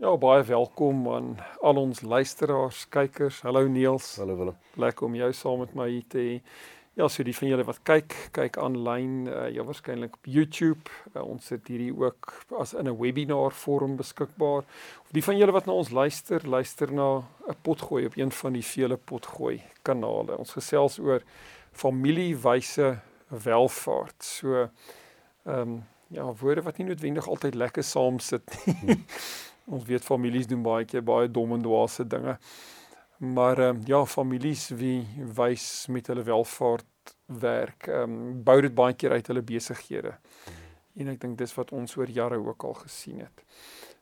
Ja, baie welkom aan al ons luisteraars, kykers. Hallo Niels. Hallo Willem. Lekker om jou saam met my hier te hê. Ja, so die van julle wat kyk, kyk aanlyn, uh, ja waarskynlik op YouTube. Uh, ons sit hierdie ook as in 'n webinar vorm beskikbaar. Of die van julle wat na ons luister, luister na 'n potgooi op een van die vele potgooi kanale. Ons gesels oor familiewyse welvaart. So ehm um, ja, woorde wat nie noodwendig altyd lekker saam sit nie. Ons weet families doen baie keer baie dom en dwaase dinge. Maar ehm um, ja, families wie wys met hulle welvaart werk, ehm um, bou dit baie keer uit hulle besighede. En ek dink dis wat ons oor jare ook al gesien het.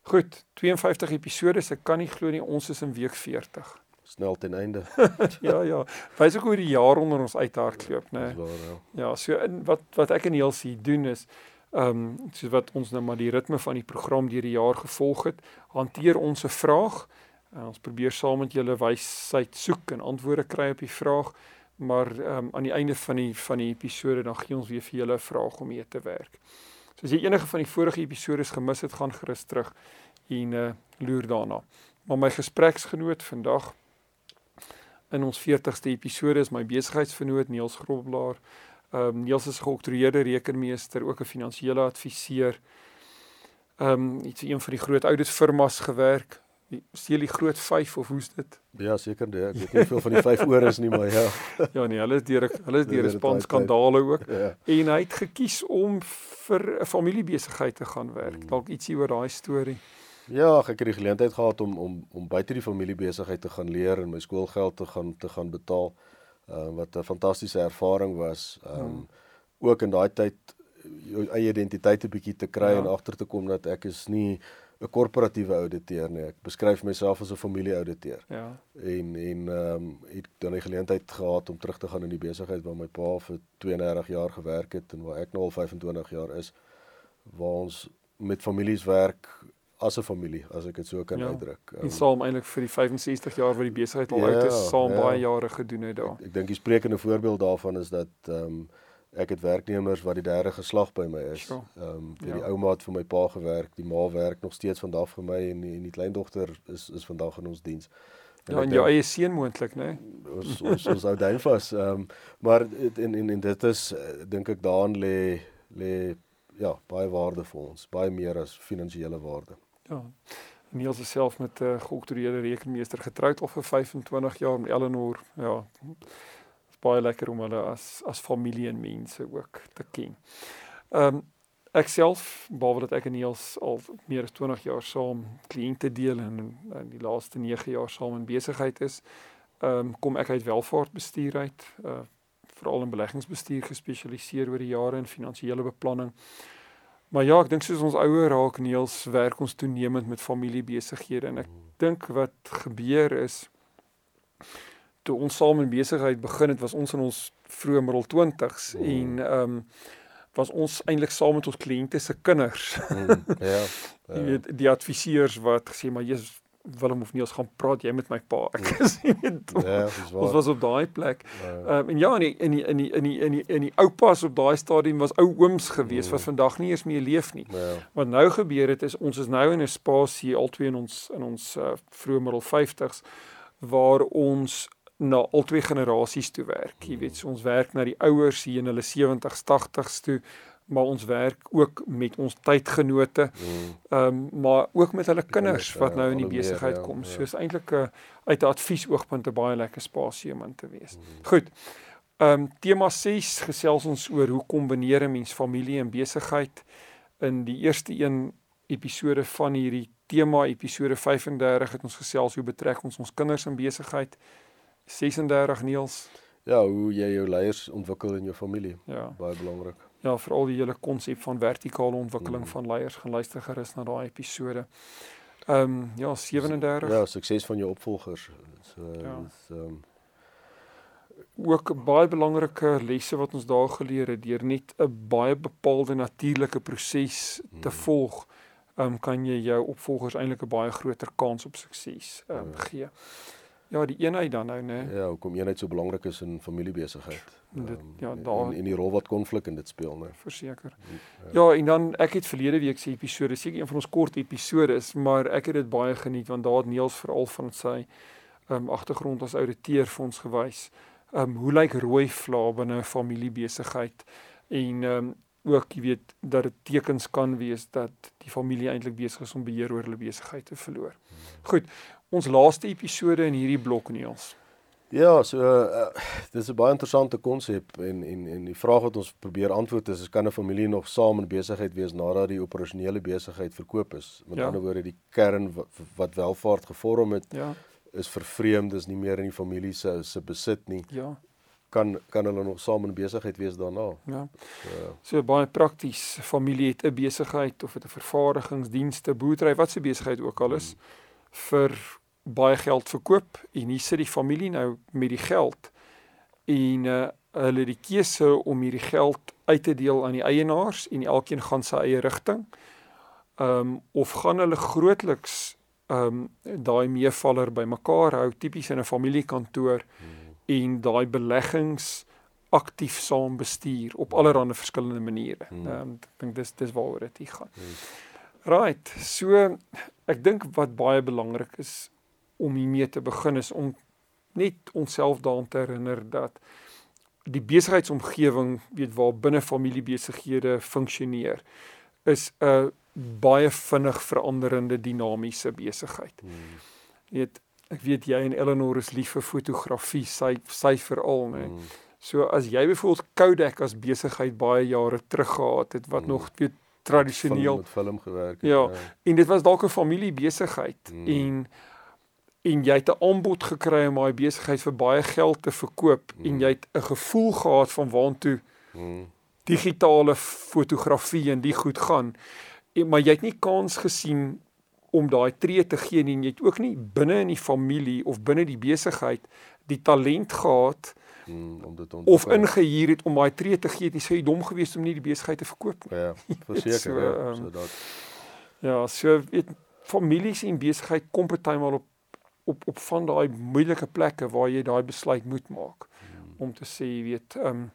Goed, 52 episode, ek kan nie glo nie ons is in week 40. Snel ten einde. ja, ja. Wys ek hoe die jaar onder ons uithardloop, né? Dis waar, ja. Ja, so in wat wat ek en Niels hier doen is ehm um, so wat ons nou maar die ritme van die program deur die jaar gevolg het, hanteer ons 'n vraag. Uh, ons probeer saam met julle wysheid soek en antwoorde kry op die vraag, maar ehm um, aan die einde van die van die episode dan gee ons weer vir julle 'n vraag om mee te werk. So as jy enige van die vorige episodes gemis het, gaan gerus terug en uh, loer daarna. Maar my gespreksgenoot vandag in ons 40ste episode is my besigheidsvernoot Niels Groblaar. Ehm um, Niels is geoktroeëerde rekenmeester, ook 'n finansiële adviseur. Ehm um, iets een van die groot auditfirmas gewerk. Seel die groot 5 of hoe's dit? Ja, seker dit. Ek weet nie veel van die 5 oor is nie, maar ja. ja nee, hulle is deur hulle is deur 'n span skandale ook. Ja. En hy het gekies om vir 'n familiebesigheid te gaan werk. Hmm. Dalk ietsie oor daai storie. Ja, ek het die geleentheid gehad om om om buite die familiebesigheid te gaan leer en my skoolgeld te gaan te gaan betaal uh, wat 'n fantastiese ervaring was. Um hmm. ook in daai tyd jou eie identiteit 'n bietjie te kry ja. en agter te kom dat ek is nie 'n korporatiewe ouditeur nie. Ek beskryf myself as 'n familieouditeur. Ja. En en ehm um, het dan die geleentheid gehad om terug te gaan in die besigheid waar my pa vir 32 jaar gewerk het en waar ek nou al 25 jaar is waar ons met families werk as 'n familie as ek dit so kan ja. uitdruk. Um, en saam eintlik vir die 65 jaar wat die besigheid al ja, uit is, saam ja. baie jare gedoen het daar. Ek, ek dink die sprekende voorbeeld daarvan is dat ehm um, ek het werknemers wat die derde geslag by my is. Ehm um, vir ja. die ouma het vir my pa gewerk, die ma werk nog steeds vandag vir my en die, en die kleindogter is is vandag in ons diens. En ja, en jou eie seun moontlik, né? Nee? Ons ons ons ou duin vas. Ehm um, maar en en en dit is dink ek daarin lê lê ja, baie waarde vir ons, baie meer as finansiële waarde. Ja. Niels is self met 'n uh, geoktroeëerde rekenmeester getroud al vir 25 jaar met Eleanor. Ja. Dit's baie lekker om hulle as as familie en mense ook te ken. Ehm um, ek self, behalwe dat ek en Niels al meer as 20 jaar saam kliënte deel en in die laaste 9 jaar saam in besigheid is, ehm um, kom ek uit welvaartbestuur uit, uh veral in beleggingsbestuur gespesialiseer oor die jare in finansiële beplanning. Maar ja, ek dink soos ons ouer raak Niels werk ons toenemend met familiebesighede en ek dink wat gebeur is toe ons saam in besigheid begin het was ons in ons vroeë middel 20s mm. en ehm um, was ons eintlik saam met ons kliënte se kinders. Mm, ja. ja. Jy weet die adviseurs wat gesê maar jy's Willem of nie ons gaan praat jy met my pa. Ek is nie weet. Ja, ons was op daai plek. Ja. Ehm ja. um, en ja in die in die in die in die in die in die oupas op daai stadium was ou ooms gewees ja. wat vandag nie eens meer leef nie. Ja. Wat nou gebeur het is ons is nou in 'n spasie albei in ons in ons uh, vroeë middel 50s waar ons na albei generasies toe werk. Jy weet, so ons werk na die ouers hier in hulle 70s, 80s toe maar ons werk ook met ons tydgenote. Mm. Ehm um, maar ook met hulle kinders wat nou in die besigheid ja, kom. So is eintlik 'n uh, uit 'n adviesoogpunt 'n baie lekker spasie om in te wees. Mm. Goed. Ehm um, tema 6 gesels ons oor hoe kombineer 'n mens familie en besigheid. In die eerste een episode van hierdie tema episode 35 het ons gesels hoe betrek ons ons kinders in besigheid. 36 Niels. Ja, hoe jy jou leiers ontwikkel in jou familie. Ja. Baie belangrik ja, veral die hele konsep van vertikale ontwikkeling mm. van leiers gaan luister gerus na daai episode. Ehm um, ja, 37. Ja, sukses van jou opvolgers. So ja. ehm um, ook baie belangrike lesse wat ons daar geleer het deur net 'n baie bepaalde natuurlike proses te hmm. volg, ehm um, kan jy jou opvolgers eintlik 'n baie groter kans op sukses ehm um, gee. Ja, die eenheid dan nou, né? Ja, hoekom eenheid so belangrik is in familiebesigheid. Dit um, ja, daar in, die rol wat konflik in dit speel, né? Verseker. Ja. ja, en dan ek het verlede week se episode, seker een van ons kort episode is, maar ek het dit baie geniet want daar het Niels veral van sy ehm um, agtergrond as ouditeur vir ons gewys ehm um, hoe lyk rooi vla binne 'n familiebesigheid en ehm um, ook jy weet dat dit tekens kan wees dat die familie eintlik besig is om beheer oor hulle besigheid te verloor. Goed, ons laaste episode in hierdie blok Niels. Ja, so uh, dis 'n baie interessante konsep en en en die vraag wat ons probeer antwoord is, is kan 'n familie nog saam in besigheid wees nadat die operasionele besigheid verkoop is? Met ja. ander woorde, die kern wat, wat welvaart gevorm het, ja is vervreemd, is nie meer in die familie se se besit nie. Ja. Kan kan hulle nog saam in besigheid wees daarna? Ja. So, so baie prakties. Familie het 'n besigheid of het 'n vervaardigingsdienste, boerdery, wat se besigheid ook al is hmm. vir baie geld verkoop en hier sit die familie nou met die geld en uh, hulle het die keuse om hierdie geld uit te deel aan die eienaars en elkeen gaan sy eie rigting. Ehm um, of gaan hulle grootliks ehm um, daai meevaller bymekaar hou tipies in 'n familiekantoor hmm. En daai beleggings aktief saam bestuur op allerlei verskillende maniere. Hmm. Ehm um, ek dink dis dis waaroor dit hier gaan. Hmm. Right. So ek dink wat baie belangrik is om hiermee te begin is om net onsself daaraan te herinner dat die besigheidsomgewing weet waar binne familiebesighede funksioneer is 'n baie vinnig veranderende dinamiese besigheid. Hmm. Jy weet, ek weet jy en Eleanor is lief vir fotografie, sy sy veral, né? Hmm. So as jy byvoorbeeld Kodak as besigheid baie jare terug gehad het wat hmm. nog weet tradisioneel met film gewerk het. Ja, ja. en dit was dalk 'n familiebesigheid hmm. en en jy het 'n aanbod gekry om daai besigheid vir baie geld te verkoop hmm. en jy het 'n gevoel gehad van waantoe hmm. digitale fotografie en die goed gaan en, maar jy het nie kans gesien om daai tree te gee nie en jy het ook nie binne in die familie of binne die besigheid die talent gehad hmm, om dit of ingehuur het om daai tree te gee. Jy sê jy dom geweest om nie die besigheid te verkoop nie. Ja, verseker so, ja, um, so dat Ja, so weet families en besigheid kom partymal op op op van daai moeilike plekke waar jy daai besluit moet maak hmm. om te sê weet ehm um,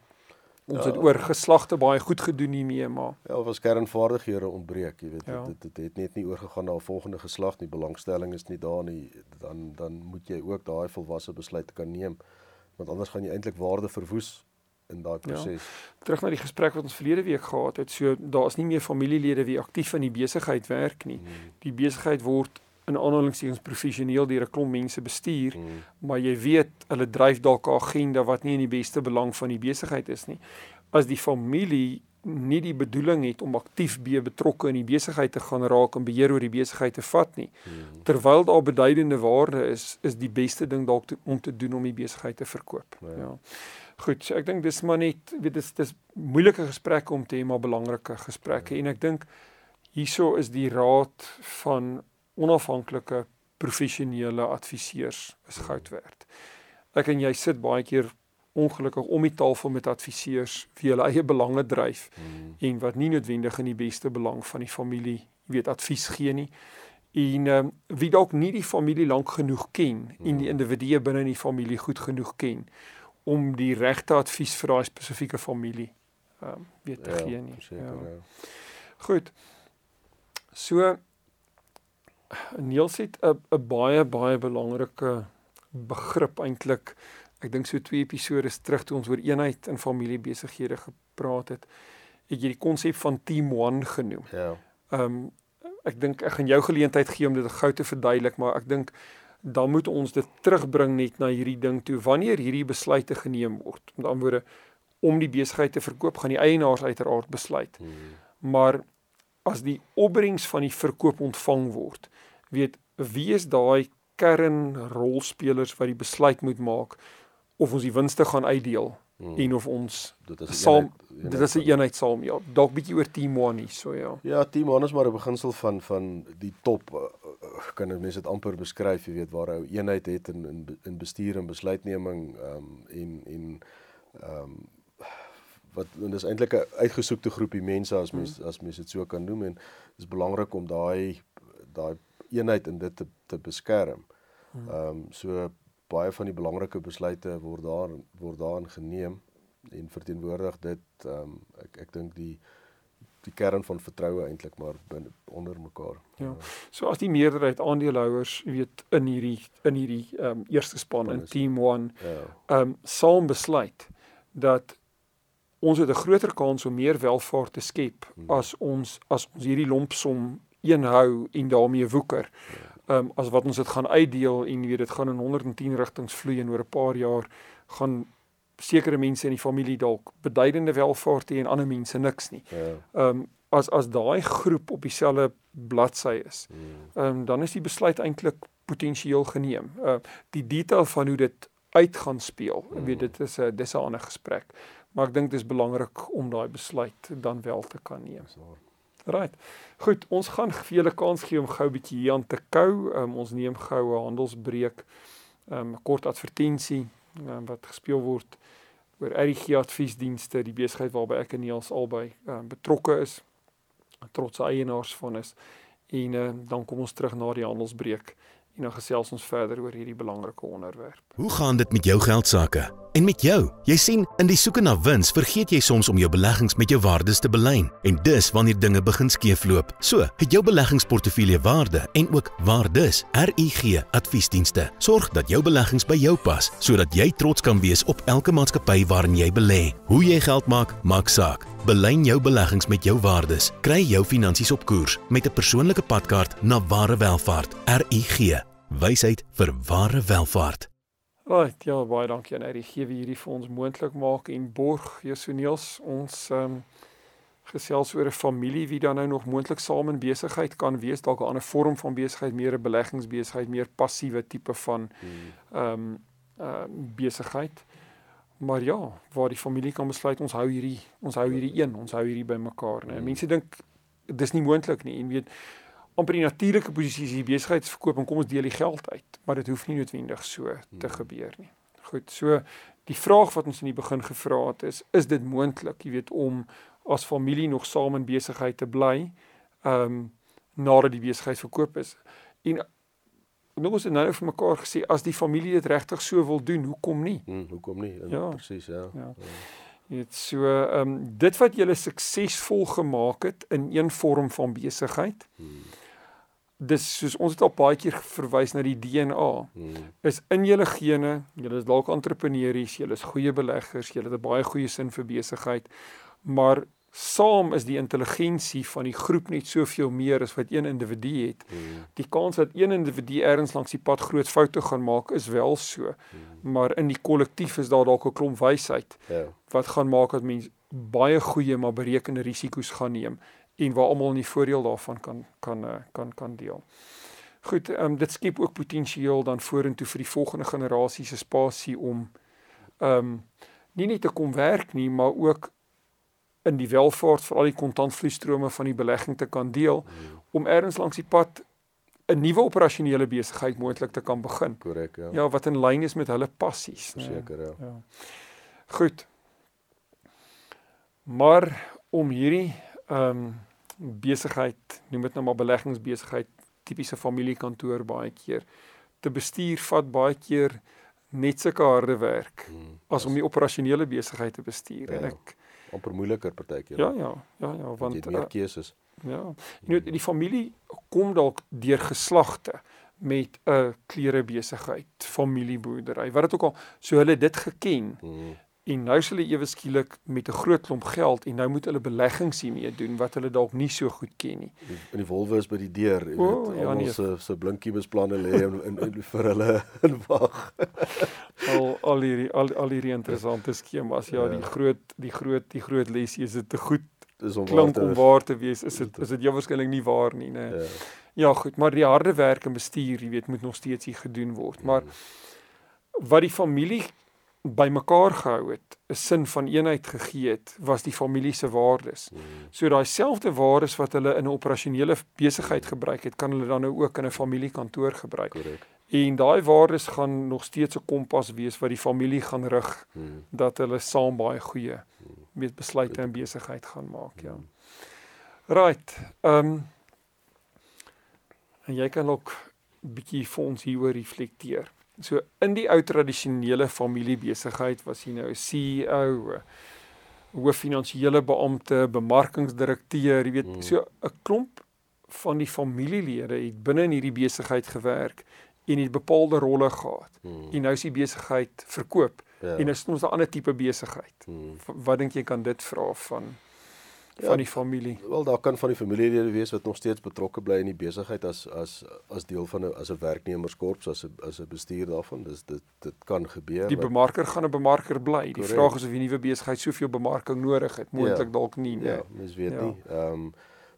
ons ja, het oor geslagte baie goed gedoen hiermee maar ja of as kernvaardighede ontbreek jy weet ja. dit, dit dit het net nie oorgegaan na 'n volgende geslag nie belangstelling is nie daar nie dan dan moet jy ook daai volwasse besluit kan neem want anders gaan jy eintlik waarde verwoes in daai ja. proses. Ja. Terug na die gesprek wat ons verlede week gehad het, so daar's nie meer familielede wie aktief in die besigheid werk nie. Hmm. Die besigheid word in aanhalingstekens professioneel deur 'n klomp mense bestuur, mm. maar jy weet hulle dryf dalk 'n agenda wat nie in die beste belang van die besigheid is nie. As die familie nie die bedoeling het om aktief be betrokke in die besigheid te gaan raak en beheer oor die besigheid te vat nie. Mm. Terwyl daar beduidende waarde is, is die beste ding dalk om te doen om die besigheid te verkoop. Ja. ja. Goed, so ek dink dis maar net weet dis dis moeilike gesprekke om te hê maar belangrike gesprekke ja. en ek dink hieso is die raad van onafhanklike professionele adviseurs is goud werd. Ek en jy sit baie keer ongelukkig om die tafel met adviseurs wie hulle eie belange dryf hmm. en wat nie noodwendig in die beste belang van die familie, jy weet, advies gee nie. En um, wie dalk nie die familie lank genoeg ken hmm. en die hmm. individue binne in die familie goed genoeg ken om die regte advies vir daai spesifieke familie ehm um, weet te ja, gee nie. Seker, ja. ja. Goed. So Niels het 'n 'n baie baie belangrike begrip eintlik. Ek dink so twee episode terug toe ons oor eenheid in familiebesighede gepraat het, het jy die konsep van team one genoem. Ja. Ehm um, ek dink ek gaan jou geleentheid gee om dit gou te verduidelik, maar ek dink dan moet ons dit terugbring net na hierdie ding toe wanneer hierdie besluite geneem word. Met ander woorde om die besigheid te verkoop, gaan die eienaars uiteraard besluit. Hmm. Maar as die opbrengs van die verkoop ontvang word, weet wie is daai kernrolspelers wat die besluit moet maak of ons die winste gaan uitdeel hmm. en of ons dit is saam dit is 'n eenheid saam ja dalk bietjie oor team one so ja ja team one is maar 'n beginsel van van die top uh, kan mense dit amper beskryf jy weet waar hy eenheid het in in in bestuur en besluitneming um, en en ehm um, wat en dis eintlik 'n uitgesoekte groepie mense as mens hmm. as mens dit so kan noem en dis belangrik om daai daai eenheid in dit te te beskerm. Hmm. Ehm um, so baie van die belangrike besluite word daar word daarin geneem en verteenwoordig dit ehm um, ek ek dink die die kern van vertroue eintlik maar binne onder mekaar. Ja. So as die meerderheid aandeelhouers, jy weet, in hierdie in hierdie ehm um, eerste span in team 1 ja. ehm um, saam besluit dat ons het 'n groter kans om meer welvaart te skep hmm. as ons as ons hierdie lompsom eenhou en daarmee woeker. Ja. Ehm um, as wat ons dit gaan uitdeel en weet dit gaan in 110 rigtings vloei en oor 'n paar jaar gaan sekere mense in die familie dalk beduidende welvaart hê en ander mense niks nie. Ja. Ehm um, as as daai groep op dieselfde bladsy is. Hmm. Ehm um, dan is die besluit eintlik potensieel geneem. Uh, die detail van hoe dit uit gaan speel. Ek weet dit is 'n dis 'n ander gesprek. Maar ek dink dit is belangrik om daai besluit dan wel te kan neem. Right. Goed, ons gaan vir julle kans gee om gou 'n bietjie hier aan te kou. Um, ons neem gou 'n handelsbreek. Ehm, 'n um, kort advertensie um, wat gespeel word oor RG adviesdienste, die besigheid waarby ek en Niels albei um, betrokke is. Trotse eienaars van is. En uh, dan kom ons terug na die handelsbreek en dan gesels ons verder oor hierdie belangrike onderwerp. Hoe gaan dit met jou geld sake? En met jou? Jy sien, in die soeke na wins, vergeet jy soms om jou beleggings met jou waardes te belyn. En dis wanneer dinge begin skeefloop. So, het jou beleggingsportefeulje waarde en ook waardes. RUG Adviesdienste sorg dat jou beleggings by jou pas, sodat jy trots kan wees op elke maatskappy waarin jy belê. Hoe jy geld maak, maak saak. Belyn jou beleggings met jou waardes. Kry jou finansies op koers met 'n persoonlike padkaart na ware welvaart. RUG. Wysheid vir ware welvaart. Right, ja, baie dankie aan RUG wie hierdie vir ons moontlik maak en borg. Jesuneels, ons ehm um, gesels oor 'n familie wie dan nou nog moontlik saam in besigheid kan wees, dalk 'n ander vorm van besigheid, meer 'n beleggingsbesigheid, meer passiewe tipe van hmm. ehm um, ehm uh, besigheid. Maar ja, waar die familie kan besluit ons hou hierdie ons hou hierdie een, ons hou hierdie bymekaar, né? Mm. Mense dink dis nie moontlik nie en weet amper die natuurlike posisie is die besigheidsverkoop en kom ons deel die geld uit, maar dit hoef nie noodwendig so te mm. gebeur nie. Goed, so die vraag wat ons in die begin gevra het is is dit moontlik, jy weet, om as familie nog saam in besigheid te bly, ehm um, nadat die besigheid verkoop is? En nou ons het nou vir mekaar gesê as die familie dit regtig so wil doen, hoekom nie? Hmm, hoekom nie? Ja, presies, ja. Ja. Dit so ehm um, dit wat julle suksesvol gemaak het in een vorm van besigheid. Hmm. Dis soos ons het al baie keer verwys na die DNA. Hmm. Is in julle gene, julle is dalk entrepreneurs, julle is goeie beleggers, julle het 'n baie goeie sin vir besigheid, maar saam is die intelligensie van die groep net soveel meer as wat een individu het. Hmm. Die kans dat een individu ergens langs die pad groot foute gaan maak is wel so. Hmm. Maar in die kollektief is daar dalk 'n klomp wysheid ja. wat gaan maak dat mense baie goeie maar berekende risiko's gaan neem en waar almal in die voordeel daarvan kan kan eh, kan kan deel. Goed, ehm um, dit skep ook potensieel dan vorentoe vir die volgende generasie se spasie om ehm um, nie net te kom werk nie, maar ook in die welvaart vir al die kontantvloeistrome van die belegging te kan deel om ergens langs die pad 'n nuwe operasionele besigheid moontlik te kan begin. Korrek, ja. Ja, wat in lyn is met hulle passies. Seker, ja. ja. Goed. Maar om hierdie ehm um, besigheid, noem dit nou maar beleggingsbesigheid, tipiese familiekantoor baie keer te bestuur vat baie keer net sulke harde werk hmm, as om die operasionele besigheid te bestuur. Ja. En ek amper moeiliker partykeer. Ja, ja, ja, ja, want jy het meer keuses. Uh, ja. Weet die familie kom dalk deur geslagte met 'n klere besigheid, familieboerdery. Wat dit ook al so hulle dit geken. Hmm. En nou s hulle ewe skielik met 'n groot klomp geld en nou moet hulle beleggings hiermee doen wat hulle dalk nie so goed ken nie. In die wolwe is by die deur, jy oh, weet, ja, almal nee. se se blinkie besplanne lê in, in, in vir hulle in wag. al al hierdie al, al hierdie interessante skemas. Ja, ja, die groot die groot die groot lesie is dit te goed is om klink om waar te wees. Is dit is dit jou waarskynlik nie waar nie, nê. Ja. ja, goed, maar die harde werk en bestuur, jy weet, moet nog steeds hier gedoen word. Maar mm. wat die familie bymekaar gehou het 'n sin van eenheid gegee het, was die familie se waardes. Mm. So daai selfde waardes wat hulle in 'n operasionele besigheid gebruik het, kan hulle dan nou ook in 'n familiekantoor gebruik. Korrek. En daai waardes gaan nog steeds 'n kompas wees wat die familie gaan rig Mm. dat hulle saam baie goeie met besluite en besigheid gaan maak, ja. Mm. Right. Ehm um, en jy kan ook bietjie vir ons hieroor reflekteer. So in die ou tradisionele familiebesigheid was jy nou 'n CEO, hoof finansiële beampte, bemarkingsdirekteur, jy weet, Mm. so 'n klomp van die familielede het binne in hierdie besigheid gewerk en het bepaalde rolle gehad. Mm. En nou is die besigheid verkoop Ja. en is ons 'n ander tipe besigheid. Mm. Wat dink jy kan dit vra van Ja, van die familie? Wel daar kan van die familielede wees wat nog steeds betrokke bly in die besigheid as as as deel van 'n as 'n werknemerskorps as 'n as 'n bestuur daarvan. Dis dit dit kan gebeur. Die bemarker gaan 'n bemarker bly. Die Correct. vraag is of die nuwe besigheid soveel bemarking nodig het. Moontlik Ja. dalk nie, nee. Ja, mens weet Ja. nie. Ehm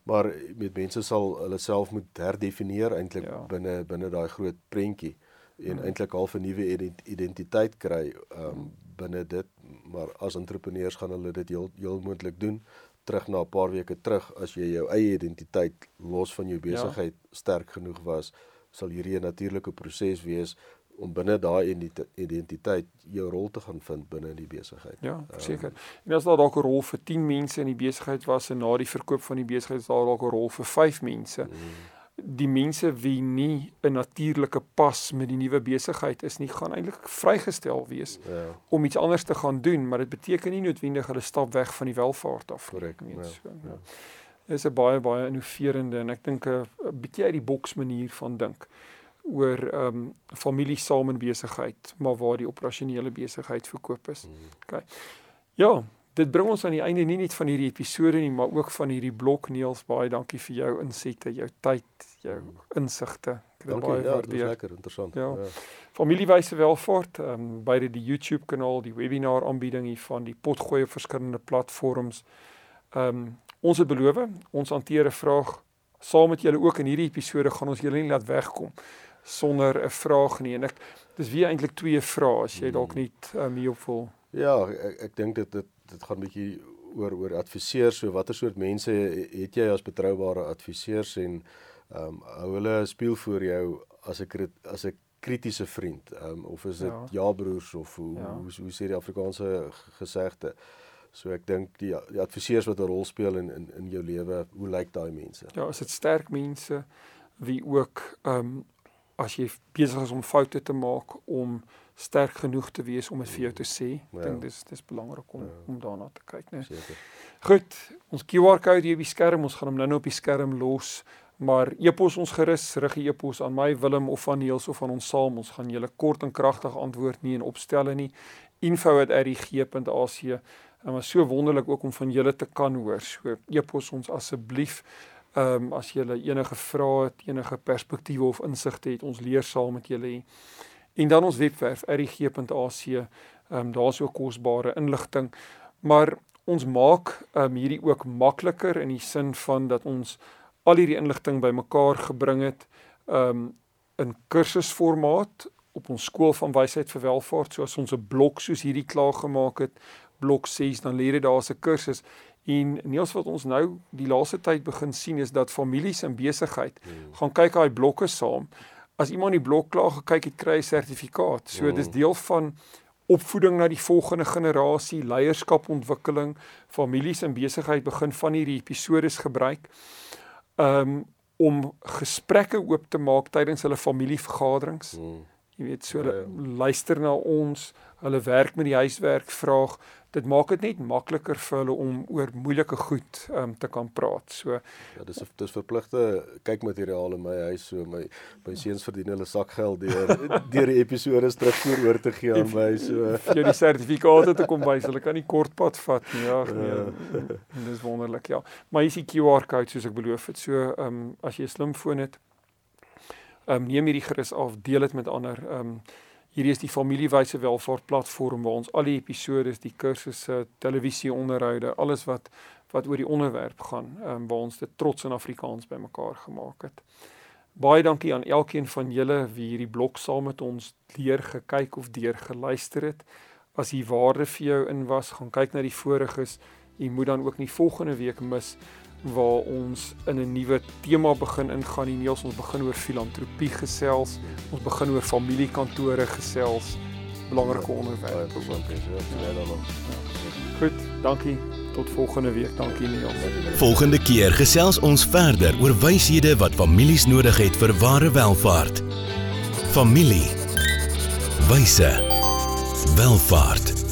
maar met mense sal hulle self moet herdefinieer eintlik Ja. binne binne daai groot prentjie en Mm. eintlik half 'n nuwe ident- identiteit kry ehm binne dit, maar as entrepreneurs gaan hulle dit heel heel moontlik doen terug na 'n paar weke terug as jy jou eie identiteit los van jou Ja. besigheid sterk genoeg was, sal hierdie 'n natuurlike proses wees om binne daai identi- identiteit jou rol te gaan vind binne in die besigheid. Ja, Ehm, verseker. En as daar dalk 'n rol vir 10 mense in die besigheid was en na die verkoop van die besigheid is daar dalk 'n rol vir 5 mense. Mm, Die mense wie nie 'n natuurlike pas met die nuwe besigheid is nie, gaan eintlik vrygestel wees ja, om iets anders te gaan doen, maar dit beteken nie noodwendig hulle stap weg van die welvaart af. korrek. Ja, so, ja. ja. Dis 'n baie baie innoverende en ek dink 'n bietjie uit die boks manier van dink oor ehm um, familie saam in besigheid, maar waar die operasionele besigheid verkoop is. Mm. Ja, dit bring ons aan die einde nie net van hierdie episode nie, maar ook van hierdie blok Neels. Baie dankie vir jou insette, jou tyd, jou insigte. Ek het dit Dankie. baie Ja, dit was waardeer. lekker interessant. Ja. Familiewyse welvaart, ehm um, beide die YouTube kanaal, die webinar aanbieding hiervan, die potgooi op verskillende platforms. Ehm um, ons het beloof, ons hanteer 'n vraag saam met julle ook in hierdie episode gaan ons julle nie laat wegkom sonder 'n vraag nie en ek dis weer eintlik twee vrae as jy dalk nie ehm um, hierop wil. Ja, ek ek dink dit dit dit gaan 'n bietjie oor oor adviseurs. So watter soort mense het jy as betroubare adviseurs en ehm um, hou hulle 'n spieël voor jou as 'n as 'n kritiese vriend, ehm um, of is dit Ja. ja. ja-broers of hoe, Ja. hoe hoe sê die Afrikaanse gesegde. So ek dink die die adviseurs wat 'n rol speel in in in jou lewe, hoe lyk daai mense? Ja, is dit sterk mense wie ook ehm um, as jy besig is om foute te maak om sterk genoeg te wees om dit vir jou te sê. Ek Ja. dink dis dis belangrik om Ja. om daarna te kyk, né? Seker. Goed, ons QR-kode hier op die skerm, ons gaan hom nou-nou op die skerm los. Maar epos ons gerus, rig die epos aan my Willem of aan Niels of aan ons saam. Ons gaan julle kort en kragtig antwoord nie en opstelle nie. info@rig.ac. En was so wonderlik ook om van julle te kan hoor. So epos ons asseblief. Ehm um, as julle enige vrae het, enige perspektiewe of insigte het, ons leer saam met julle. hê. En dan ons webwerf rig.ac. Ehm um, daar's ook kosbare inligting. Maar ons maak ehm um, hierdie ook makliker in die sin van dat ons al hierdie inligting bymekaar gebring het ehm um, in kursusformaat op ons skool van wysheid vir welvaart. So as ons 'n blok soos hierdie klaar gemaak het, blok 6, dan lê dit daar as 'n kursus. En Niels wat ons nou die laaste tyd begin sien is dat families in besigheid Hmm. gaan kyk daai blokke saam. As iemand die blok klaar gekyk het, kry hy sertifikaat. So dis deel van opvoeding na die volgende generasie, leierskapontwikkeling, families in besigheid begin van hierdie episodes gebruik. Um om gesprekke oop te maak tydens hulle familievergaderings. Mm. Jy weet, so Ja, hulle luister na ons, hulle werk met die huiswerk, vraag. Dit maak dit net makliker vir hulle om oor moeilike goed um te kan praat. So Ja, dis dis verpligte kykmateriaal in my huis so my my seuns verdien hulle sakgeld deur deur die episode terugvoer te gee aan my so vir die sertifikate te kom wys. Hulle kan nie kortpad vat nie. Ag nee. Dis wonderlik, ja. Maar hier is die QR-kode soos ek beloof het. So, ehm um, as jy 'n slimfoon het, ehm um, neem hierdie gerus af, deel dit met ander. Ehm um, hierdie is die familiewyse welvaart platform waar ons al die episodes, die kursusse, televisieonderhoude, alles wat wat oor die onderwerp gaan, ehm um, waar ons dit trots in Afrikaans bymekaar gemaak het. Baie dankie aan elkeen van julle wie hierdie blok saam met ons deur gekyk of deur geluister het. as hier waarde vir jou in was, gaan kyk na die voriges. Jy moet dan ook nie volgende week mis waar ons in 'n nuwe tema begin ingaan. Nie ons begin oor filantropie gesels, ons begin oor familiekantore gesels. Belangrike ja, onderwerp. Goed, dankie. Tot volgende week. Dankie Neil. Volgende keer gesels ons verder oor wyshede wat families nodig het vir ware welvaart. Familie. Wyse. Welvaart.